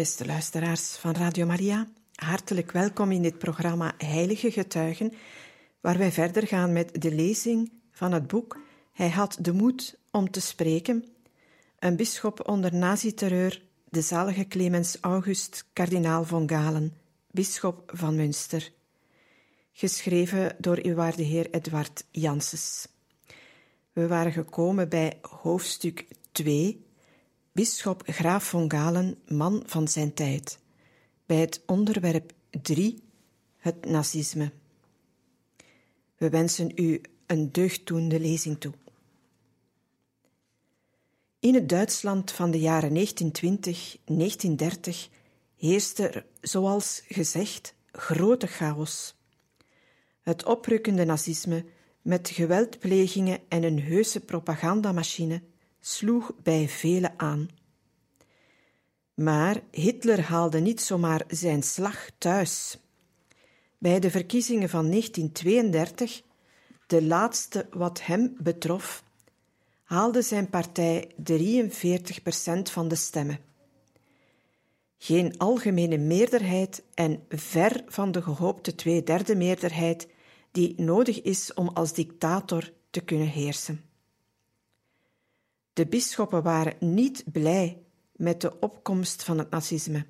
Beste luisteraars van Radio Maria, hartelijk welkom in dit programma Heilige Getuigen, waar wij verder gaan met de lezing van het boek Hij had de moed om te spreken, een bisschop onder nazi-terreur, de zalige Clemens August, kardinaal von Galen, bisschop van Münster. Geschreven door uw waarde heer Edward Janssens. We waren gekomen bij hoofdstuk 2 Bisschop Graaf von Galen, man van zijn tijd. Bij het onderwerp 3, het nazisme. We wensen u een deugddoende lezing toe. In het Duitsland van de jaren 1920-1930 heerste er, zoals gezegd, grote chaos. Het oprukkende nazisme, met geweldplegingen en een heuse propagandamachine, sloeg bij velen aan. Maar Hitler haalde niet zomaar zijn slag thuis. Bij de verkiezingen van 1932, de laatste wat hem betrof, haalde zijn partij 43% van de stemmen. Geen algemene meerderheid en ver van de gehoopte tweederde meerderheid die nodig is om als dictator te kunnen heersen. De bisschoppen waren niet blij met de opkomst van het nazisme.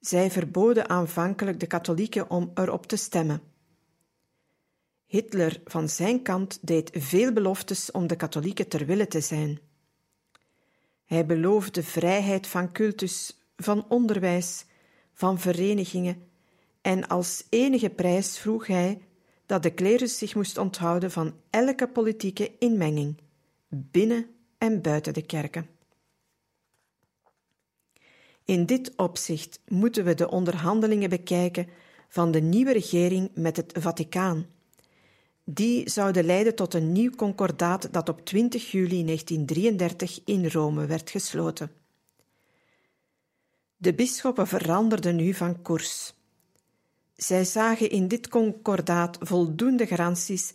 Zij verboden aanvankelijk de katholieken om erop te stemmen. Hitler van zijn kant deed veel beloftes om de katholieken ter wille te zijn. Hij beloofde vrijheid van cultus, van onderwijs, van verenigingen en als enige prijs vroeg hij dat de klerus zich moest onthouden van elke politieke inmenging, binnen en buiten de kerken. In dit opzicht moeten we de onderhandelingen bekijken van de nieuwe regering met het Vaticaan. Die zouden leiden tot een nieuw concordaat dat op 20 juli 1933 in Rome werd gesloten. De bisschoppen veranderden nu van koers. Zij zagen in dit concordaat voldoende garanties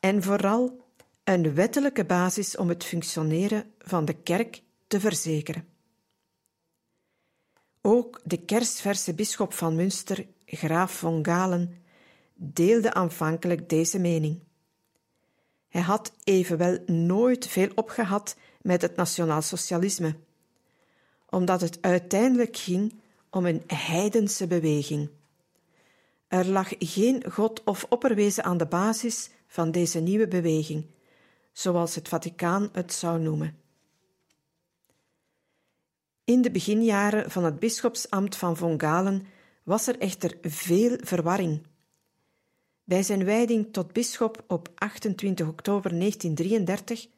en vooral een wettelijke basis om het functioneren van de kerk te verzekeren. Ook de kersverse bisschop van Münster, graaf von Galen, deelde aanvankelijk deze mening. Hij had evenwel nooit veel opgehad met het nationaalsocialisme, omdat het uiteindelijk ging om een heidense beweging. Er lag geen God of opperwezen aan de basis van deze nieuwe beweging, zoals het Vaticaan het zou noemen. In de beginjaren van het bisschopsambt van Von Galen was er echter veel verwarring. Bij zijn wijding tot bisschop op 28 oktober 1933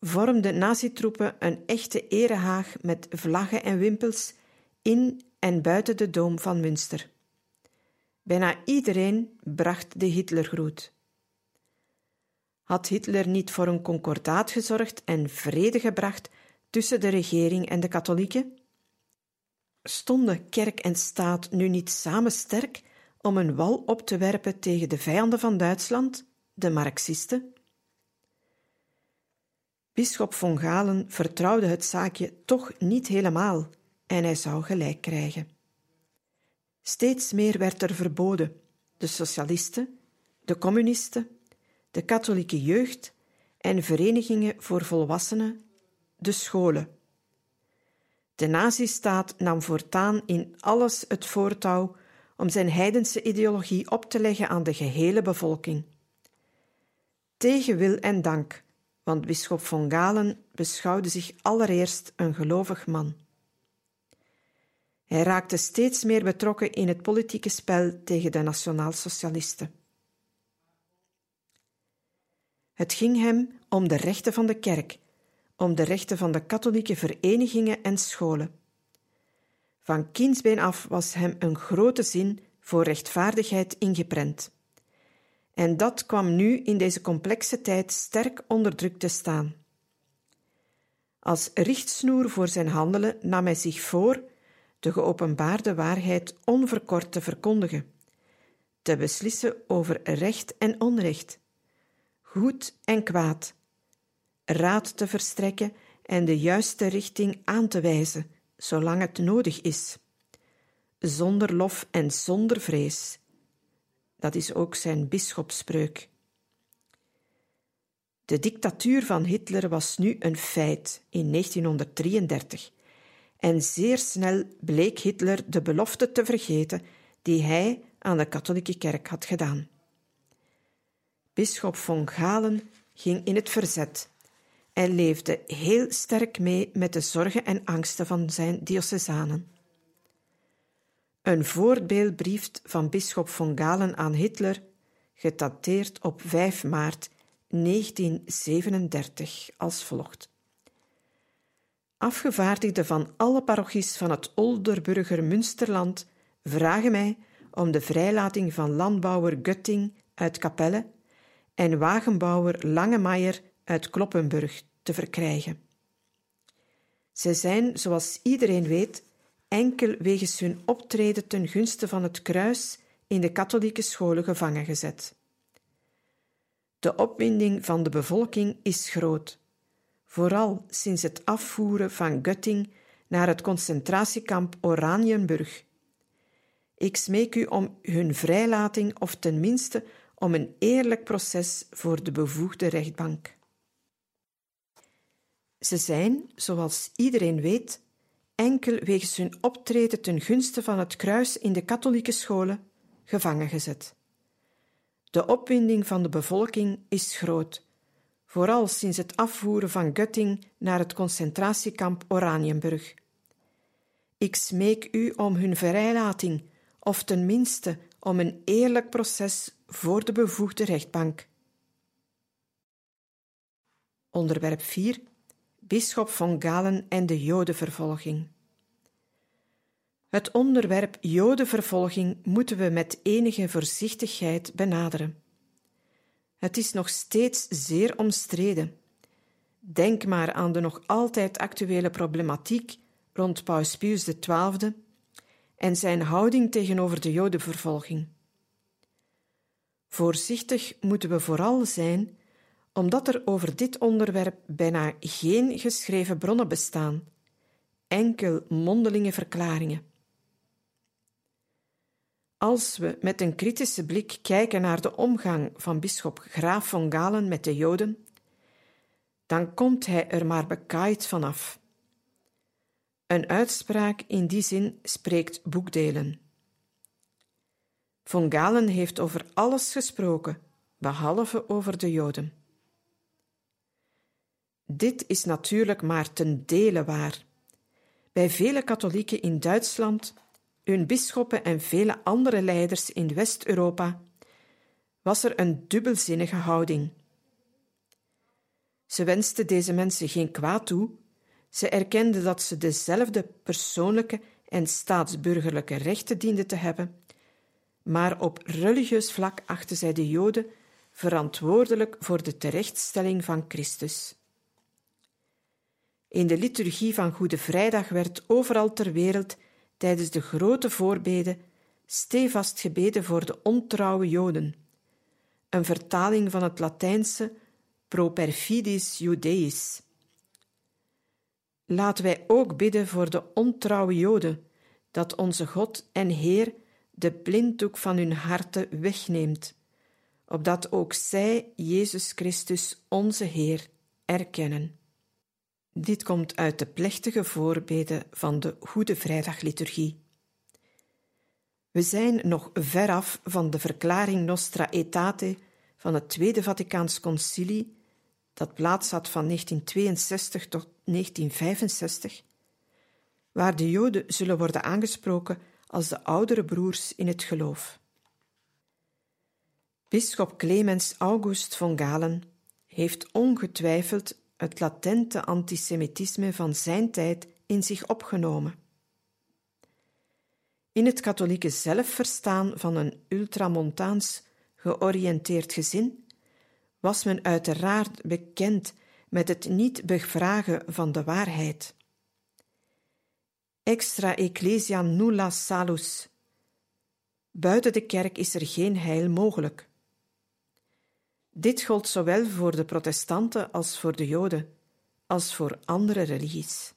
vormden nazitroepen een echte erehaag met vlaggen en wimpels in en buiten de doom van Münster. Bijna iedereen bracht de Hitlergroet. Had Hitler niet voor een concordaat gezorgd en vrede gebracht tussen de regering en de katholieken? Stonden kerk en staat nu niet samen sterk om een wal op te werpen tegen de vijanden van Duitsland, de Marxisten? Bisschop von Galen vertrouwde het zaakje toch niet helemaal en hij zou gelijk krijgen. Steeds meer werd er verboden. De socialisten, de communisten, de katholieke jeugd en verenigingen voor volwassenen de scholen. De nazistaat nam voortaan in alles het voortouw om zijn heidense ideologie op te leggen aan de gehele bevolking. Tegen wil en dank, want bisschop von Galen beschouwde zich allereerst een gelovig man. Hij raakte steeds meer betrokken in het politieke spel tegen de nationaalsocialisten. Het ging hem om de rechten van de kerk, om de rechten van de katholieke verenigingen en scholen. Van kindsbeen af was hem een grote zin voor rechtvaardigheid ingeprent. En dat kwam nu in deze complexe tijd sterk onder druk te staan. Als richtsnoer voor zijn handelen nam hij zich voor de geopenbaarde waarheid onverkort te verkondigen, te beslissen over recht en onrecht, goed en kwaad, raad te verstrekken en de juiste richting aan te wijzen, zolang het nodig is, zonder lof en zonder vrees. Dat is ook zijn bisschopspreuk. De dictatuur van Hitler was nu een feit in 1933 en zeer snel bleek Hitler de belofte te vergeten die hij aan de katholieke kerk had gedaan. Bisschop von Galen ging in het verzet en leefde heel sterk mee met de zorgen en angsten van zijn diocesanen. Een voorbeeldbrief van bisschop von Galen aan Hitler, gedateerd op 5 maart 1937, als volgt. Afgevaardigden van alle parochies van het Olderburger Münsterland vragen mij om de vrijlating van landbouwer Gutting uit Capelle en wagenbouwer Langemaier uit Kloppenburg te verkrijgen. Zij zijn, zoals iedereen weet, enkel wegens hun optreden ten gunste van het kruis in de katholieke scholen gevangen gezet. De opwinding van de bevolking is groot, vooral sinds het afvoeren van Gutting naar het concentratiekamp Oranienburg. Ik smeek u om hun vrijlating of tenminste om een eerlijk proces voor de bevoegde rechtbank. Ze zijn, zoals iedereen weet, enkel wegens hun optreden ten gunste van het kruis in de katholieke scholen gevangen gezet. De opwinding van de bevolking is groot, vooral sinds het afvoeren van Gutting naar het concentratiekamp Oranienburg. Ik smeek u om hun vrijlating, of tenminste om een eerlijk proces voor de bevoegde rechtbank. Onderwerp 4 Bisschop van Galen en de Jodenvervolging. Het onderwerp Jodenvervolging moeten we met enige voorzichtigheid benaderen. Het is nog steeds zeer omstreden. Denk maar aan de nog altijd actuele problematiek rond Paus Pius XII en zijn houding tegenover de Jodenvervolging. Voorzichtig moeten we vooral zijn, omdat er over dit onderwerp bijna geen geschreven bronnen bestaan, enkel mondelinge verklaringen. Als we met een kritische blik kijken naar de omgang van bisschop Graaf van Galen met de Joden, dan komt hij er maar bekaaid vanaf. Een uitspraak in die zin spreekt boekdelen. Von Galen heeft over alles gesproken, behalve over de Joden. Dit is natuurlijk maar ten dele waar. Bij vele katholieken in Duitsland, hun bisschoppen en vele andere leiders in West-Europa was er een dubbelzinnige houding. Ze wensten deze mensen geen kwaad toe, ze erkenden dat ze dezelfde persoonlijke en staatsburgerlijke rechten dienden te hebben, maar op religieus vlak achten zij de Joden verantwoordelijk voor de terechtstelling van Christus. In de liturgie van Goede Vrijdag werd overal ter wereld tijdens de grote voorbeden stevast gebeden voor de ontrouwe Joden, een vertaling van het Latijnse pro perfidis Judeis. Laten wij ook bidden voor de ontrouwe Joden, dat onze God en Heer de blinddoek van hun harten wegneemt, opdat ook zij Jezus Christus, onze Heer, erkennen. Dit komt uit de plechtige voorbeden van de Goede Vrijdagliturgie. We zijn nog veraf van de verklaring Nostra Aetate van het Tweede Vaticaans Concilie, dat plaats had van 1962 tot 1965, waar de Joden zullen worden aangesproken als de oudere broers in het geloof. Bisschop Clemens August von Galen heeft ongetwijfeld het latente antisemitisme van zijn tijd in zich opgenomen. In het katholieke zelfverstaan van een ultramontaans georiënteerd gezin was men uiteraard bekend met het niet bevragen van de waarheid. Extra ecclesia nulla salus. Buiten de kerk is er geen heil mogelijk. Dit gold zowel voor de protestanten als voor de Joden, als voor andere religies.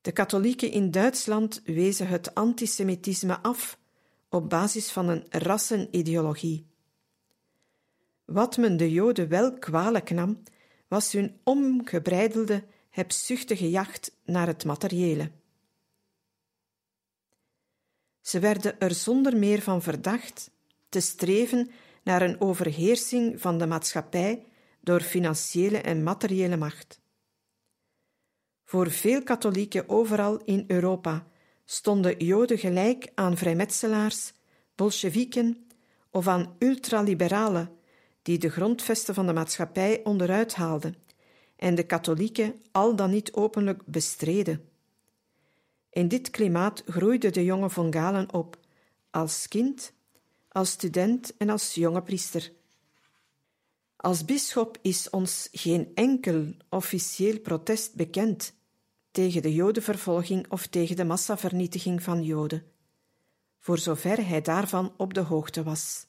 De katholieken in Duitsland wezen het antisemitisme af op basis van een rassenideologie. Wat men de Joden wel kwalijk nam, was hun ongebreidelde, hebzuchtige jacht naar het materiële. Ze werden er zonder meer van verdacht te streven naar een overheersing van de maatschappij door financiële en materiële macht. Voor veel katholieken overal in Europa stonden Joden gelijk aan vrijmetselaars, bolsjewieken of aan ultraliberalen die de grondvesten van de maatschappij onderuit haalden en de katholieken al dan niet openlijk bestreden. In dit klimaat groeide de jonge von Galen op, als kind, als student en als jonge priester. Als bisschop is ons geen enkel officieel protest bekend tegen de Jodenvervolging of tegen de massavernietiging van Joden, voor zover hij daarvan op de hoogte was.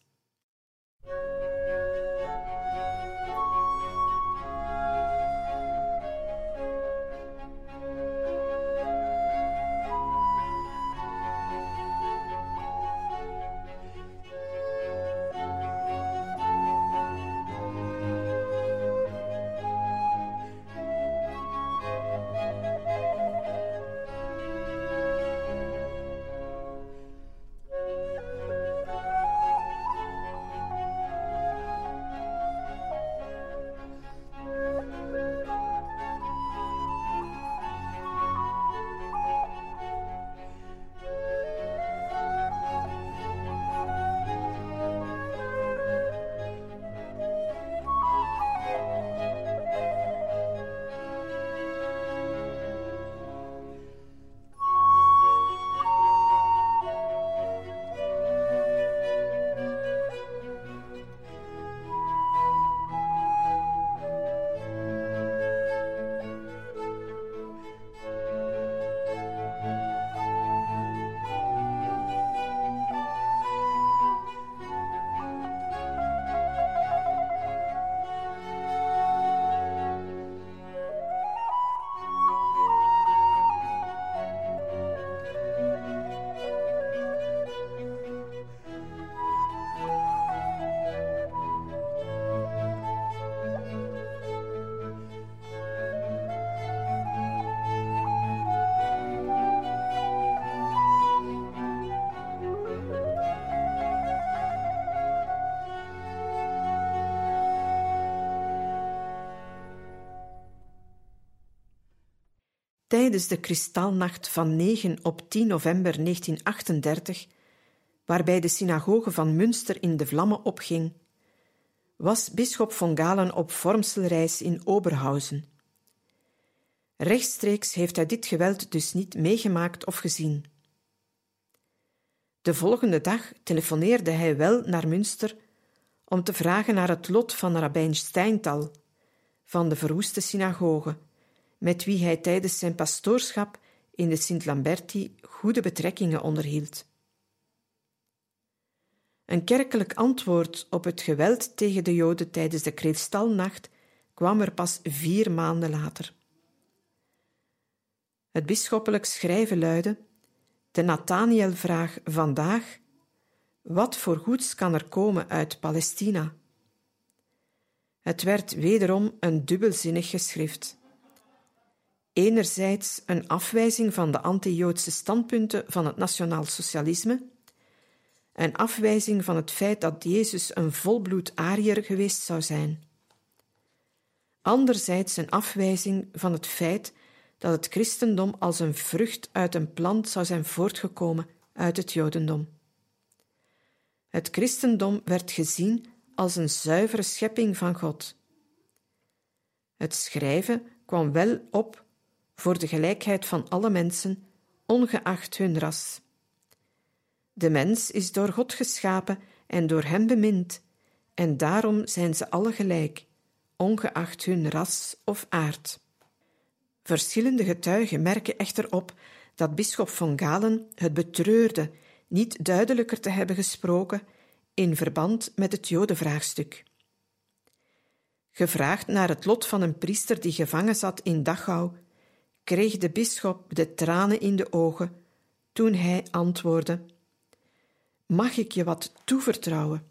Tijdens de kristalnacht van 9 op 10 november 1938, waarbij de synagoge van Münster in de vlammen opging, was bisschop von Galen op vormselreis in Oberhausen. Rechtstreeks heeft hij dit geweld dus niet meegemaakt of gezien. De volgende dag telefoneerde hij wel naar Münster om te vragen naar het lot van rabbijn Steintal, van de verwoeste synagoge, met wie hij tijdens zijn pastoorschap in de Sint-Lamberti goede betrekkingen onderhield. Een kerkelijk antwoord op het geweld tegen de Joden tijdens de kristalnacht kwam er pas vier maanden later. Het bisschoppelijk schrijven luidde: De Nathaniel-vraag vandaag: Wat voor goeds kan er komen uit Palestina? Het werd wederom een dubbelzinnig geschrift enerzijds een afwijzing van de anti-Joodse standpunten van het nationaal socialisme, een afwijzing van het feit dat Jezus een volbloed Ariër geweest zou zijn. Anderzijds een afwijzing van het feit dat het christendom als een vrucht uit een plant zou zijn voortgekomen uit het Jodendom. Het christendom werd gezien als een zuivere schepping van God. Het schrijven kwam wel op voor de gelijkheid van alle mensen, ongeacht hun ras. De mens is door God geschapen en door Hem bemind, en daarom zijn ze alle gelijk, ongeacht hun ras of aard. Verschillende getuigen merken echter op dat bisschop van Galen het betreurde niet duidelijker te hebben gesproken in verband met het Jodenvraagstuk. Gevraagd naar het lot van een priester die gevangen zat in Dachau, kreeg de bisschop de tranen in de ogen toen hij antwoordde: Mag ik je wat toevertrouwen?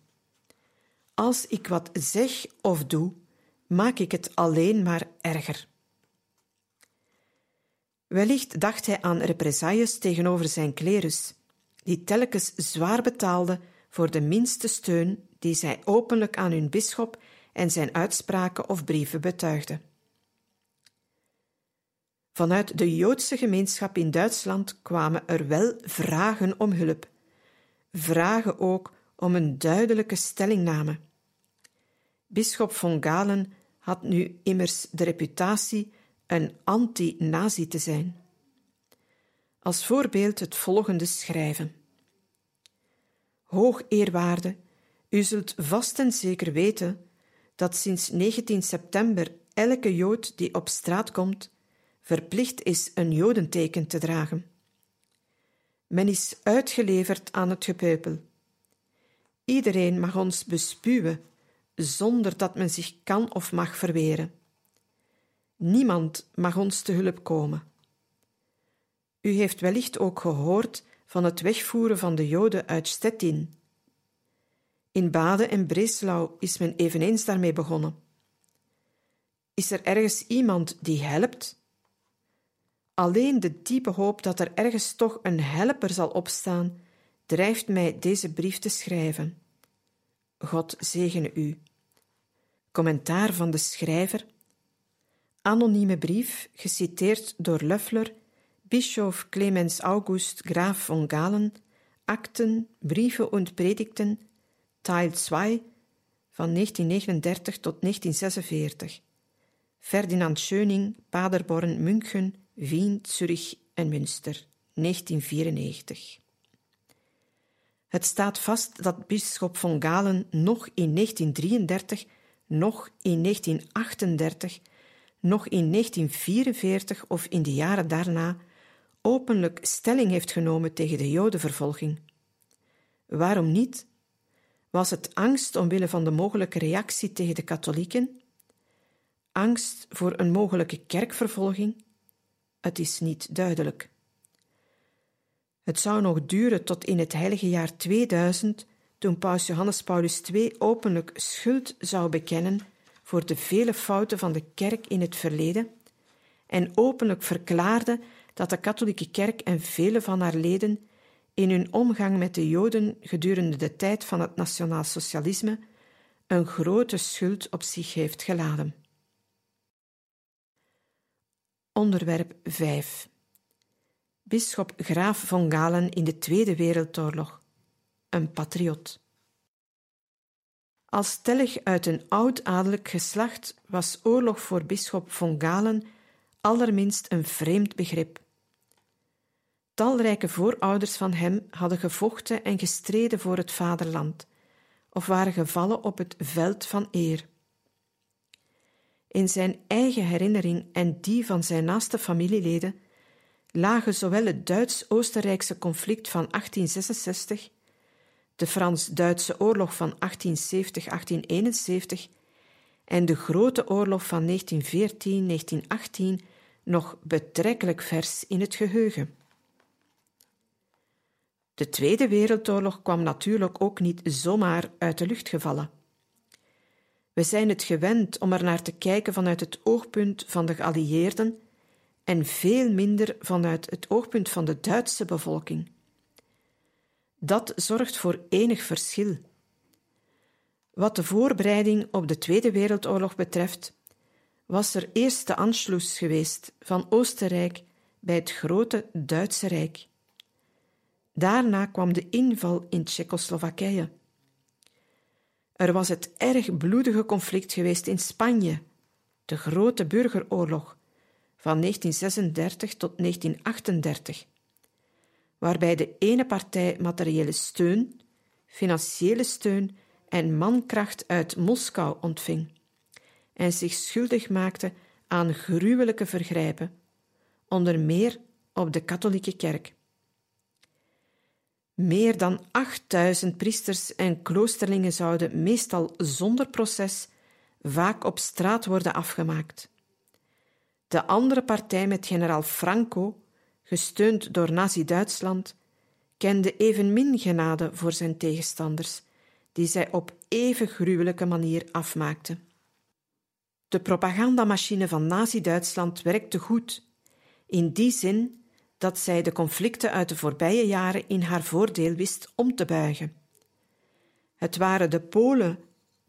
Als ik wat zeg of doe, maak ik het alleen maar erger. Wellicht dacht hij aan represailles tegenover zijn klerus, die telkens zwaar betaalde voor de minste steun die zij openlijk aan hun bisschop en zijn uitspraken of brieven betuigden. Vanuit de Joodse gemeenschap in Duitsland kwamen er wel vragen om hulp, vragen ook om een duidelijke stellingname. Bisschop von Galen had nu immers de reputatie een anti-nazi te zijn. Als voorbeeld het volgende schrijven. Hoogeerwaarde, u zult vast en zeker weten dat sinds 19 september elke Jood die op straat komt, verplicht is een Jodenteken te dragen. Men is uitgeleverd aan het gepeupel. Iedereen mag ons bespuwen, zonder dat men zich kan of mag verweren. Niemand mag ons te hulp komen. U heeft wellicht ook gehoord van het wegvoeren van de Joden uit Stettin. In Baden en Breslau is men eveneens daarmee begonnen. Is er ergens iemand die helpt? Alleen de diepe hoop dat er ergens toch een helper zal opstaan, drijft mij deze brief te schrijven. God zegene u. Commentaar van de schrijver. Anonieme brief, geciteerd door Löffler, Bischof Clemens August Graaf von Galen, Akten, Brieven und Predigten, Teil 2 van 1939 tot 1946. Ferdinand Schöning, Paderborn, München, Wien, Zurich en Münster, 1994. Het staat vast dat bisschop von Galen nog in 1933, nog in 1938, nog in 1944 of in de jaren daarna openlijk stelling heeft genomen tegen de Jodenvervolging. Waarom niet? Was het angst omwille van de mogelijke reactie tegen de katholieken? Angst voor een mogelijke kerkvervolging? Het is niet duidelijk. Het zou nog duren tot in het heilige jaar 2000, toen paus Johannes Paulus II openlijk schuld zou bekennen voor de vele fouten van de kerk in het verleden en openlijk verklaarde dat de katholieke kerk en vele van haar leden in hun omgang met de Joden gedurende de tijd van het nationaal socialisme een grote schuld op zich heeft geladen. Onderwerp 5 Bisschop Graaf von Galen in de Tweede Wereldoorlog. Een patriot. Als stellig uit een oud-adellijk geslacht was oorlog voor bisschop von Galen allerminst een vreemd begrip. Talrijke voorouders van hem hadden gevochten en gestreden voor het vaderland, of waren gevallen op het veld van eer. In zijn eigen herinnering en die van zijn naaste familieleden lagen zowel het Duits-Oostenrijkse conflict van 1866, de Frans-Duitse oorlog van 1870-1871 en de Grote Oorlog van 1914-1918 nog betrekkelijk vers in het geheugen. De Tweede Wereldoorlog kwam natuurlijk ook niet zomaar uit de lucht gevallen. We zijn het gewend om er naar te kijken vanuit het oogpunt van de geallieerden en veel minder vanuit het oogpunt van de Duitse bevolking. Dat zorgt voor enig verschil. Wat de voorbereiding op de Tweede Wereldoorlog betreft, was er eerst de Anschluss geweest van Oostenrijk bij het grote Duitse Rijk. Daarna kwam de inval in Tsjechoslowakije. Er was het erg bloedige conflict geweest in Spanje, de grote burgeroorlog van 1936 tot 1938, waarbij de ene partij materiële steun, financiële steun en mankracht uit Moskou ontving en zich schuldig maakte aan gruwelijke vergrijpen, onder meer op de katholieke kerk. Meer dan 8000 priesters en kloosterlingen zouden meestal zonder proces vaak op straat worden afgemaakt. De andere partij met generaal Franco, gesteund door Nazi-Duitsland, kende evenmin genade voor zijn tegenstanders, die zij op even gruwelijke manier afmaakten. De propagandamachine van Nazi-Duitsland werkte goed, in die zin dat zij de conflicten uit de voorbije jaren in haar voordeel wist om te buigen. Het waren de Polen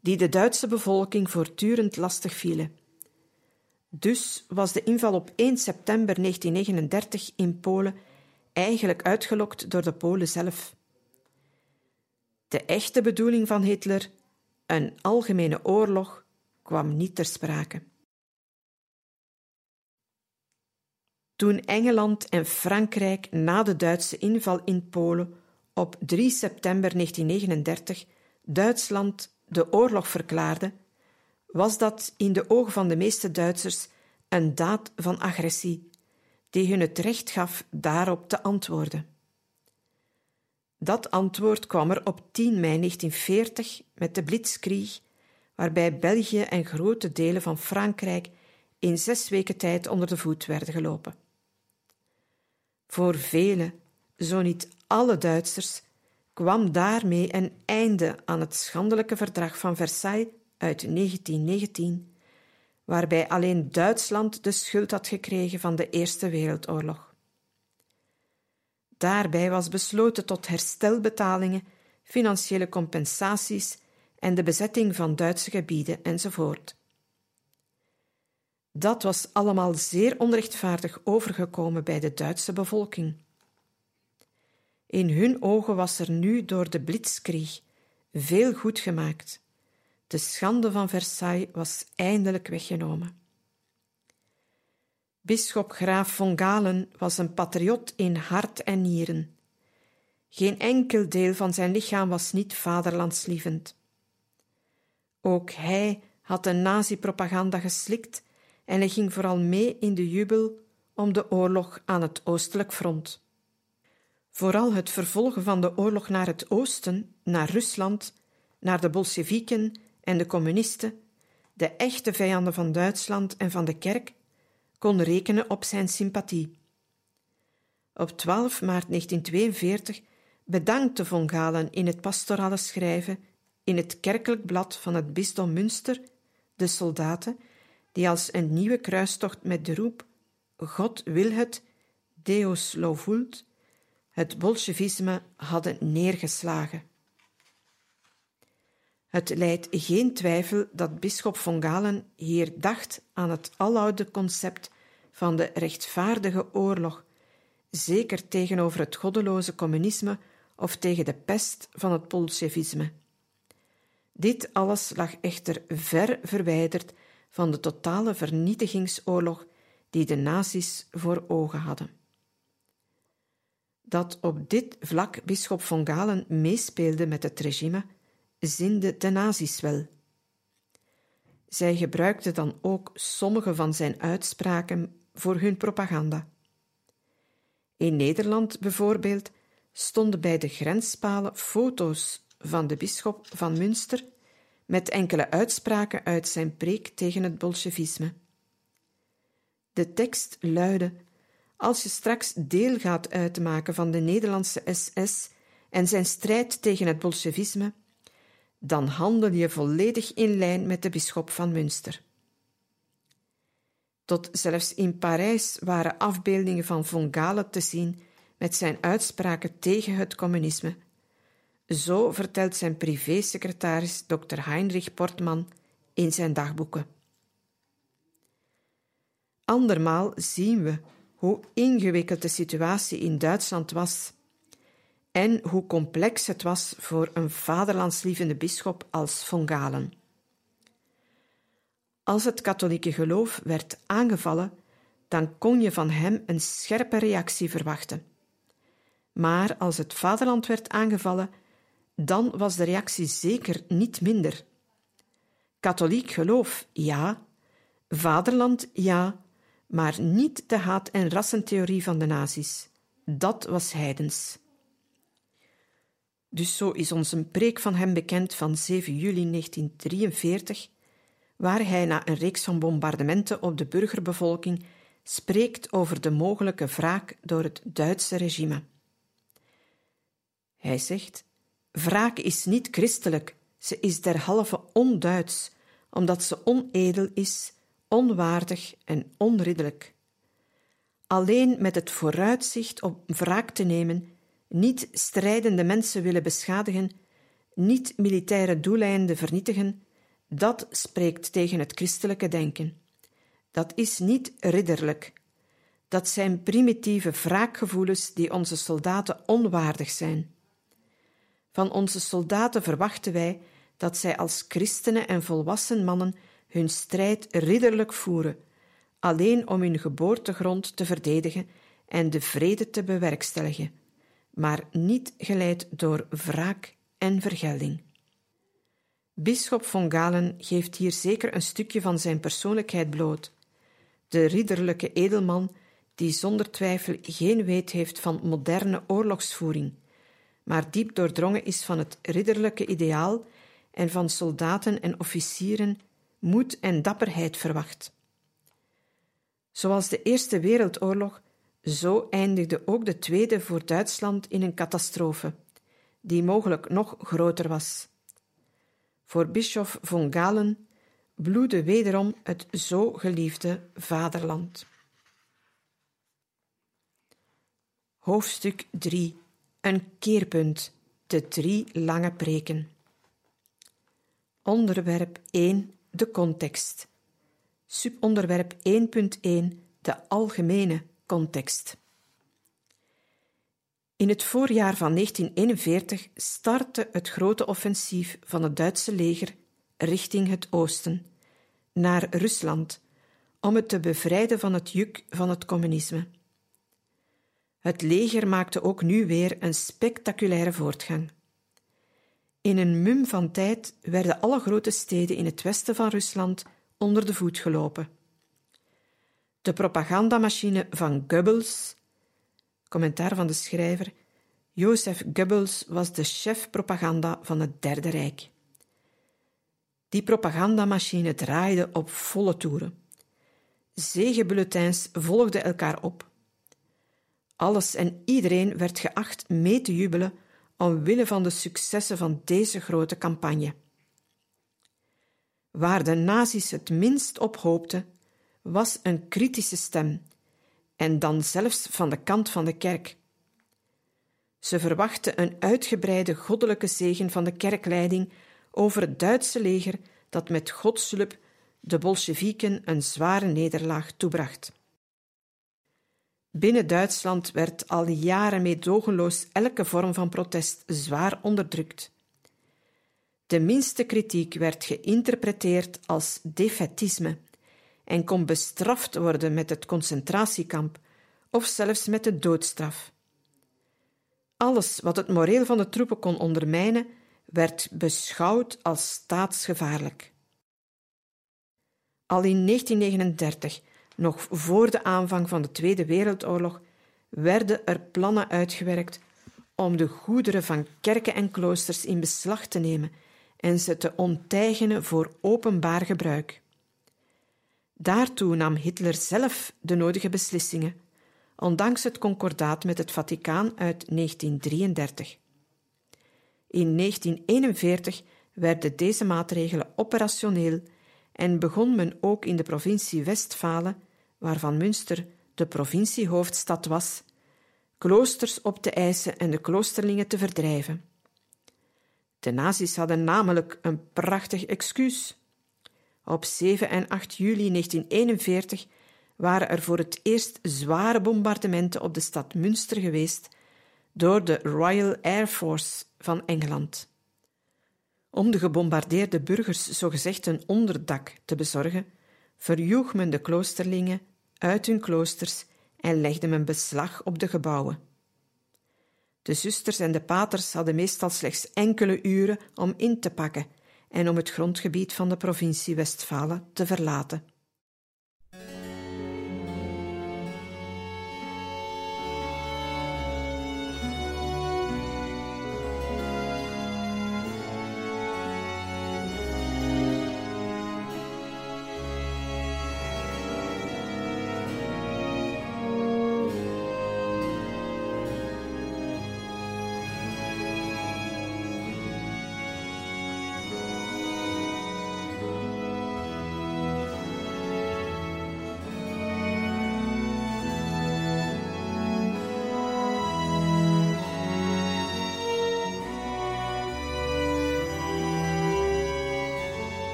die de Duitse bevolking voortdurend lastig vielen. Dus was de inval op 1 september 1939 in Polen eigenlijk uitgelokt door de Polen zelf. De echte bedoeling van Hitler, een algemene oorlog, kwam niet ter sprake. Toen Engeland en Frankrijk na de Duitse inval in Polen op 3 september 1939 Duitsland de oorlog verklaarden, was dat in de ogen van de meeste Duitsers een daad van agressie, die hun het recht gaf daarop te antwoorden. Dat antwoord kwam er op 10 mei 1940 met de Blitzkrieg, waarbij België en grote delen van Frankrijk in zes weken tijd onder de voet werden gelopen. Voor vele, zo niet alle Duitsers, kwam daarmee een einde aan het schandelijke verdrag van Versailles uit 1919, waarbij alleen Duitsland de schuld had gekregen van de Eerste Wereldoorlog. Daarbij was besloten tot herstelbetalingen, financiële compensaties en de bezetting van Duitse gebieden enzovoort. Dat was allemaal zeer onrechtvaardig overgekomen bij de Duitse bevolking. In hun ogen was er nu door de blitzkrieg veel goed gemaakt. De schande van Versailles was eindelijk weggenomen. Bisschop Graaf von Galen was een patriot in hart en nieren. Geen enkel deel van zijn lichaam was niet vaderlandslievend. Ook hij had de nazi-propaganda geslikt en hij ging vooral mee in de jubel om de oorlog aan het oostelijk front. Vooral het vervolgen van de oorlog naar het oosten, naar Rusland, naar de Bolsjewieken en de communisten, de echte vijanden van Duitsland en van de kerk, kon rekenen op zijn sympathie. Op 12 maart 1942 bedankte von Galen in het pastorale schrijven in het kerkelijk blad van het bisdom Münster de soldaten die als een nieuwe kruistocht met de roep God wil het, Deus lo vult, het bolsjevisme hadden neergeslagen. Het leidt geen twijfel dat bisschop von Galen hier dacht aan het aloude concept van de rechtvaardige oorlog, zeker tegenover het goddeloze communisme of tegen de pest van het bolsjevisme. Dit alles lag echter ver verwijderd van de totale vernietigingsoorlog die de nazi's voor ogen hadden. Dat op dit vlak bisschop von Galen meespeelde met het regime, zinde de nazi's wel. Zij gebruikten dan ook sommige van zijn uitspraken voor hun propaganda. In Nederland bijvoorbeeld stonden bij de grenspalen foto's van de bisschop van Münster met enkele uitspraken uit zijn preek tegen het bolsjevisme. De tekst luidde: Als je straks deel gaat uitmaken van de Nederlandse SS en zijn strijd tegen het bolsjevisme, dan handel je volledig in lijn met de bisschop van Münster. Tot zelfs in Parijs waren afbeeldingen van von Galen te zien met zijn uitspraken tegen het communisme zo vertelt zijn privésecretaris Dr. Heinrich Portman in zijn dagboeken. Andermaal zien we hoe ingewikkeld de situatie in Duitsland was en hoe complex het was voor een vaderlandslievende bisschop als von Galen. Als het katholieke geloof werd aangevallen, dan kon je van hem een scherpe reactie verwachten. Maar als het vaderland werd aangevallen, dan was de reactie zeker niet minder. Katholiek geloof, ja. Vaderland, ja. Maar niet de haat- en rassentheorie van de nazi's. Dat was heidens. Dus zo is ons een preek van hem bekend van 7 juli 1943, waar hij na een reeks van bombardementen op de burgerbevolking spreekt over de mogelijke wraak door het Duitse regime. Hij zegt: Wraak is niet christelijk, ze is derhalve onduits, omdat ze onedel is, onwaardig en onridderlijk. Alleen met het vooruitzicht om wraak te nemen, niet strijdende mensen willen beschadigen, niet militaire doeleinden vernietigen, dat spreekt tegen het christelijke denken. Dat is niet ridderlijk. Dat zijn primitieve wraakgevoelens die onze soldaten onwaardig zijn. Van onze soldaten verwachten wij dat zij als christenen en volwassen mannen hun strijd ridderlijk voeren, alleen om hun geboortegrond te verdedigen en de vrede te bewerkstelligen, maar niet geleid door wraak en vergelding. Bisschop von Galen geeft hier zeker een stukje van zijn persoonlijkheid bloot. De ridderlijke edelman die zonder twijfel geen weet heeft van moderne oorlogsvoering, maar diep doordrongen is van het ridderlijke ideaal en van soldaten en officieren moed en dapperheid verwacht. Zoals de Eerste Wereldoorlog, zo eindigde ook de Tweede voor Duitsland in een catastrofe, die mogelijk nog groter was. Voor bischof von Galen bloedde wederom het zo geliefde vaderland. Hoofdstuk 3 Een keerpunt. De drie lange preken. Onderwerp 1 De context. Subonderwerp 1.1 De algemene context. In het voorjaar van 1941 startte het grote offensief van het Duitse leger richting het oosten, naar Rusland, om het te bevrijden van het juk van het communisme. Het leger maakte ook nu weer een spectaculaire voortgang. In een mum van tijd werden alle grote steden in het westen van Rusland onder de voet gelopen. De propagandamachine van Goebbels, commentaar van de schrijver, Jozef Goebbels was de chef propaganda van het Derde Rijk. Die propagandamachine draaide op volle toeren. Zegenbulletins volgden elkaar op. Alles en iedereen werd geacht mee te jubelen omwille van de successen van deze grote campagne. Waar de nazi's het minst op hoopten, was een kritische stem, en dan zelfs van de kant van de kerk. Ze verwachten een uitgebreide goddelijke zegen van de kerkleiding over het Duitse leger dat met Godshulp de Bolsjewieken een zware nederlaag toebracht. Binnen Duitsland werd al jaren meedogenloos elke vorm van protest zwaar onderdrukt. De minste kritiek werd geïnterpreteerd als defetisme en kon bestraft worden met het concentratiekamp of zelfs met de doodstraf. Alles wat het moreel van de troepen kon ondermijnen, werd beschouwd als staatsgevaarlijk. Al in 1939, nog voor de aanvang van de Tweede Wereldoorlog, werden er plannen uitgewerkt om de goederen van kerken en kloosters in beslag te nemen en ze te onteigenen voor openbaar gebruik. Daartoe nam Hitler zelf de nodige beslissingen, ondanks het concordaat met het Vaticaan uit 1933. In 1941 werden deze maatregelen operationeel en begon men ook in de provincie Westfalen, waarvan Münster de provinciehoofdstad was, kloosters op te eisen en de kloosterlingen te verdrijven. De nazi's hadden namelijk een prachtig excuus. Op 7 en 8 juli 1941 waren er voor het eerst zware bombardementen op de stad Münster geweest, door de Royal Air Force van Engeland. Om de gebombardeerde burgers zogezegd een onderdak te bezorgen, verjoeg men de kloosterlingen uit hun kloosters en legde men beslag op de gebouwen. De zusters en de paters hadden meestal slechts enkele uren om in te pakken en om het grondgebied van de provincie Westfalen te verlaten.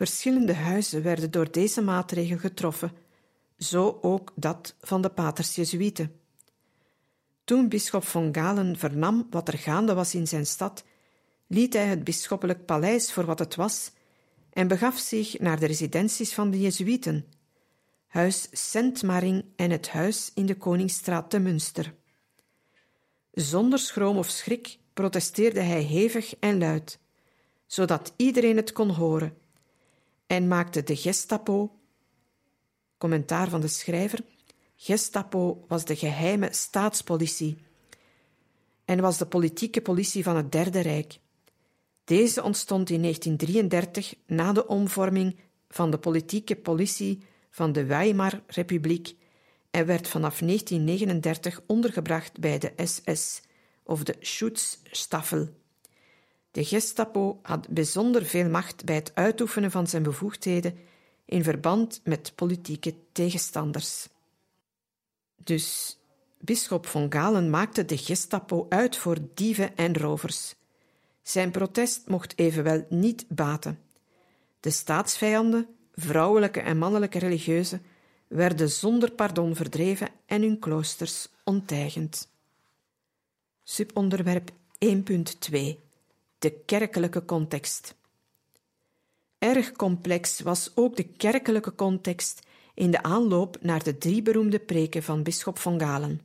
Verschillende huizen werden door deze maatregel getroffen, zo ook dat van de paters Jezuïeten. Toen bisschop von Galen vernam wat er gaande was in zijn stad, liet hij het bisschoppelijk paleis voor wat het was en begaf zich naar de residenties van de Jezuïeten, huis Sint-Maring en het huis in de Koningsstraat te Münster. Zonder schroom of schrik protesteerde hij hevig en luid, zodat iedereen het kon horen en maakte de Gestapo. Commentaar van de schrijver: Gestapo was de geheime staatspolitie en was de politieke politie van het Derde Rijk. Deze ontstond in 1933 na de omvorming van de politieke politie van de Weimar-republiek en werd vanaf 1939 ondergebracht bij de SS of de Schutzstaffel. De Gestapo had bijzonder veel macht bij het uitoefenen van zijn bevoegdheden in verband met politieke tegenstanders. Dus bisschop von Galen maakte de Gestapo uit voor dieven en rovers. Zijn protest mocht evenwel niet baten. De staatsvijanden, vrouwelijke en mannelijke religieuzen, werden zonder pardon verdreven en hun kloosters onteigend. Subonderwerp 1.2 de kerkelijke context. Erg complex was ook de kerkelijke context in de aanloop naar de drie beroemde preken van bisschop von Galen.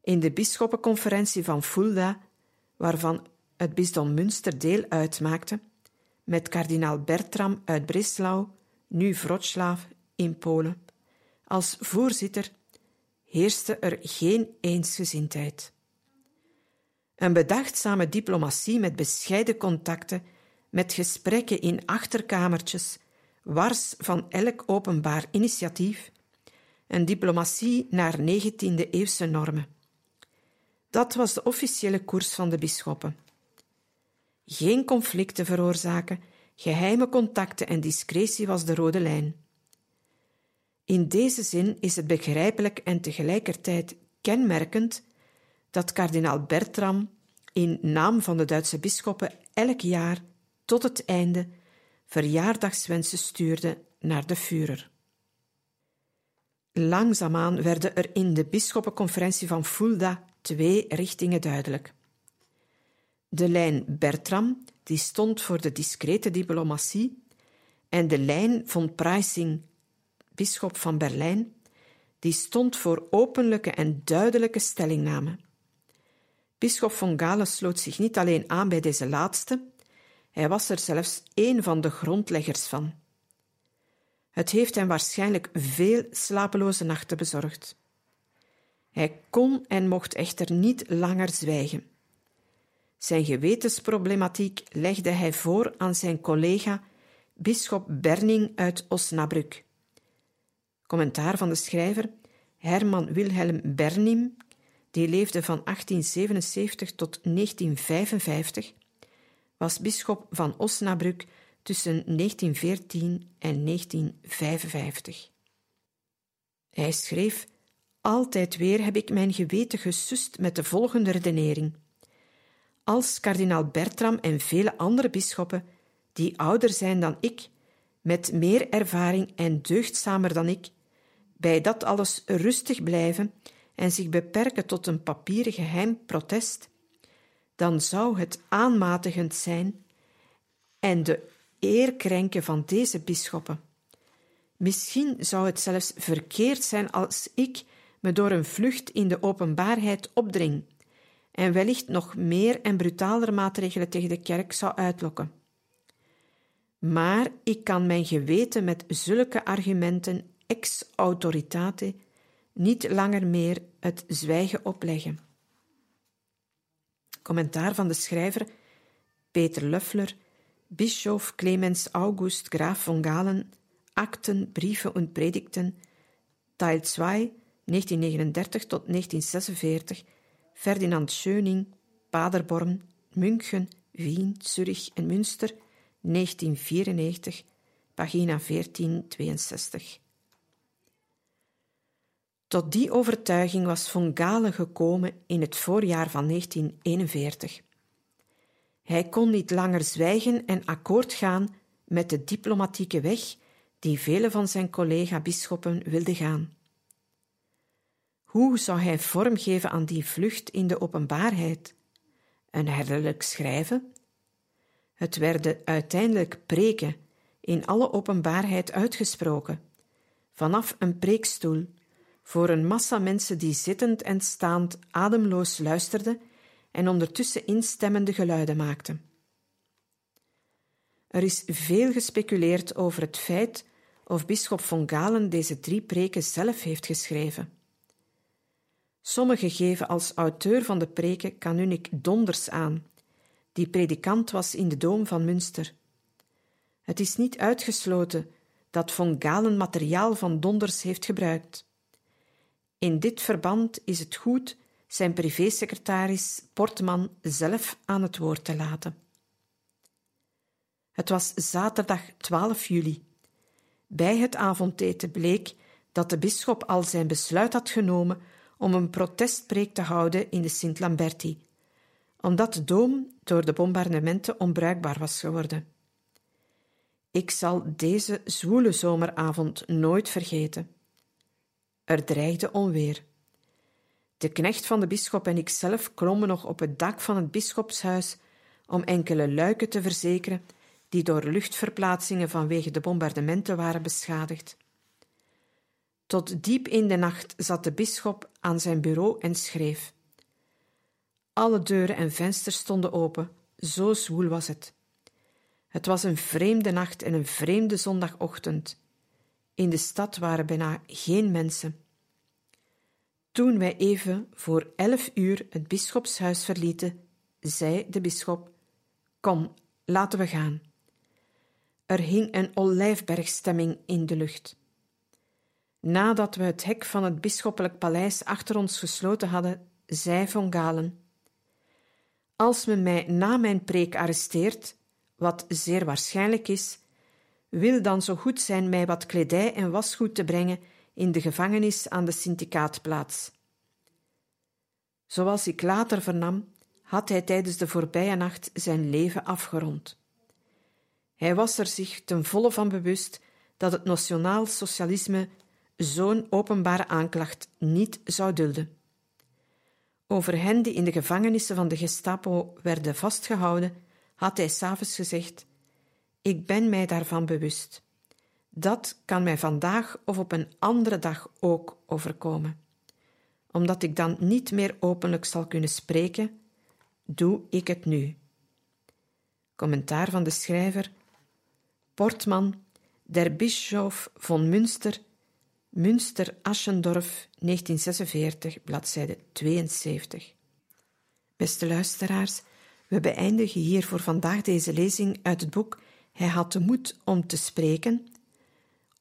In de bisschoppenconferentie van Fulda, waarvan het bisdom Münster deel uitmaakte, met kardinaal Bertram uit Breslau, nu Wrocław in Polen, als voorzitter, heerste er geen eensgezindheid. Een bedachtzame diplomatie met bescheiden contacten, met gesprekken in achterkamertjes, wars van elk openbaar initiatief, een diplomatie naar 19e-eeuwse normen. Dat was de officiële koers van de bisschoppen. Geen conflicten veroorzaken, geheime contacten en discretie was de rode lijn. In deze zin is het begrijpelijk en tegelijkertijd kenmerkend dat kardinaal Bertram in naam van de Duitse bisschoppen elk jaar tot het einde verjaardagswensen stuurde naar de Führer. Langzaamaan werden er in de bisschoppenconferentie van Fulda twee richtingen duidelijk. De lijn Bertram, die stond voor de discrete diplomatie, en de lijn von Preissing, bisschop van Berlijn, die stond voor openlijke en duidelijke stellingname. Bisschop von Galen sloot zich niet alleen aan bij deze laatste, hij was er zelfs één van de grondleggers van. Het heeft hem waarschijnlijk veel slapeloze nachten bezorgd. Hij kon en mocht echter niet langer zwijgen. Zijn gewetensproblematiek legde hij voor aan zijn collega bisschop Berning uit Osnabrück. Commentaar van de schrijver Herman Wilhelm Bernim, die leefde van 1877 tot 1955, was bisschop van Osnabrück tussen 1914 en 1955. Hij schreef: Altijd weer heb ik mijn geweten gesust met de volgende redenering. Als kardinaal Bertram en vele andere bisschoppen, die ouder zijn dan ik, met meer ervaring en deugdzamer dan ik, bij dat alles rustig blijven en zich beperken tot een papieren geheim protest, dan zou het aanmatigend zijn en de eer krenken van deze bisschoppen. Misschien zou het zelfs verkeerd zijn als ik me door een vlucht in de openbaarheid opdring en wellicht nog meer en brutaler maatregelen tegen de kerk zou uitlokken. Maar ik kan mijn geweten met zulke argumenten ex autoritate niet langer meer het zwijgen opleggen. Commentaar van de schrijver Peter Löffler, Bischof Clemens August Graaf von Galen, Akten, Brieven und Predigten, Teil 2, 1939 tot 1946, Ferdinand Schöning, Paderborn, München, Wien, Zurich en Münster, 1994, pagina 1462. Tot die overtuiging was von Galen gekomen in het voorjaar van 1941. Hij kon niet langer zwijgen en akkoord gaan met de diplomatieke weg die vele van zijn collega-bisschoppen wilden gaan. Hoe zou hij vorm geven aan die vlucht in de openbaarheid? Een herderlijk schrijven? Het werden uiteindelijk preken, in alle openbaarheid uitgesproken, vanaf een preekstoel, voor een massa mensen die zittend en staand ademloos luisterden en ondertussen instemmende geluiden maakten. Er is veel gespeculeerd over het feit of bisschop von Galen deze drie preken zelf heeft geschreven. Sommigen geven als auteur van de preken Kanunik Donders aan, die predikant was in de Doom van Münster. Het is niet uitgesloten dat von Galen materiaal van Donders heeft gebruikt. In dit verband is het goed zijn privésecretaris Portman zelf aan het woord te laten. Het was zaterdag 12 juli. Bij het avondeten bleek dat de bisschop al zijn besluit had genomen om een protestpreek te houden in de Sint-Lamberti, omdat de doom door de bombardementen onbruikbaar was geworden. Ik zal deze zwoele zomeravond nooit vergeten. Er dreigde onweer. De knecht van de bisschop en ikzelf klommen nog op het dak van het bisschopshuis om enkele luiken te verzekeren die door luchtverplaatsingen vanwege de bombardementen waren beschadigd. Tot diep in de nacht zat de bisschop aan zijn bureau en schreef. Alle deuren en vensters stonden open, zo zwoel was het. Het was een vreemde nacht en een vreemde zondagochtend. In de stad waren bijna geen mensen. Toen wij even voor elf uur het bisschopshuis verlieten, zei de bisschop: Kom, laten we gaan. Er hing een olijfbergstemming in de lucht. Nadat we het hek van het bisschoppelijk paleis achter ons gesloten hadden, zei von Galen: Als men mij na mijn preek arresteert, wat zeer waarschijnlijk is, wil dan zo goed zijn mij wat kledij en wasgoed te brengen in de gevangenis aan de syndicaatplaats. Zoals ik later vernam, had hij tijdens de voorbije nacht zijn leven afgerond. Hij was er zich ten volle van bewust dat het nationaal socialisme zo'n openbare aanklacht niet zou dulden. Over hen die in de gevangenissen van de Gestapo werden vastgehouden, had hij s'avonds gezegd: Ik ben mij daarvan bewust. Dat kan mij vandaag of op een andere dag ook overkomen. Omdat ik dan niet meer openlijk zal kunnen spreken, doe ik het nu. Commentaar van de schrijver Portman, der Bischof von Münster, Münster Aschendorf, 1946, bladzijde 72. Beste luisteraars, we beëindigen hier voor vandaag deze lezing uit het boek Hij had de moed om te spreken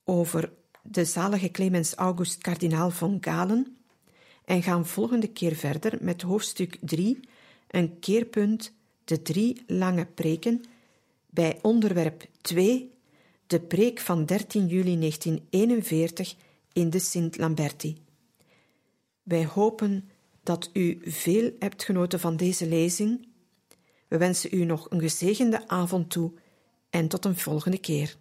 over de zalige Clemens August kardinaal von Galen en gaan volgende keer verder met hoofdstuk 3, een keerpunt, de drie lange preken, bij onderwerp 2, de preek van 13 juli 1941 in de Sint-Lamberti. Wij hopen dat u veel hebt genoten van deze lezing. We wensen u nog een gezegende avond toe en tot een volgende keer.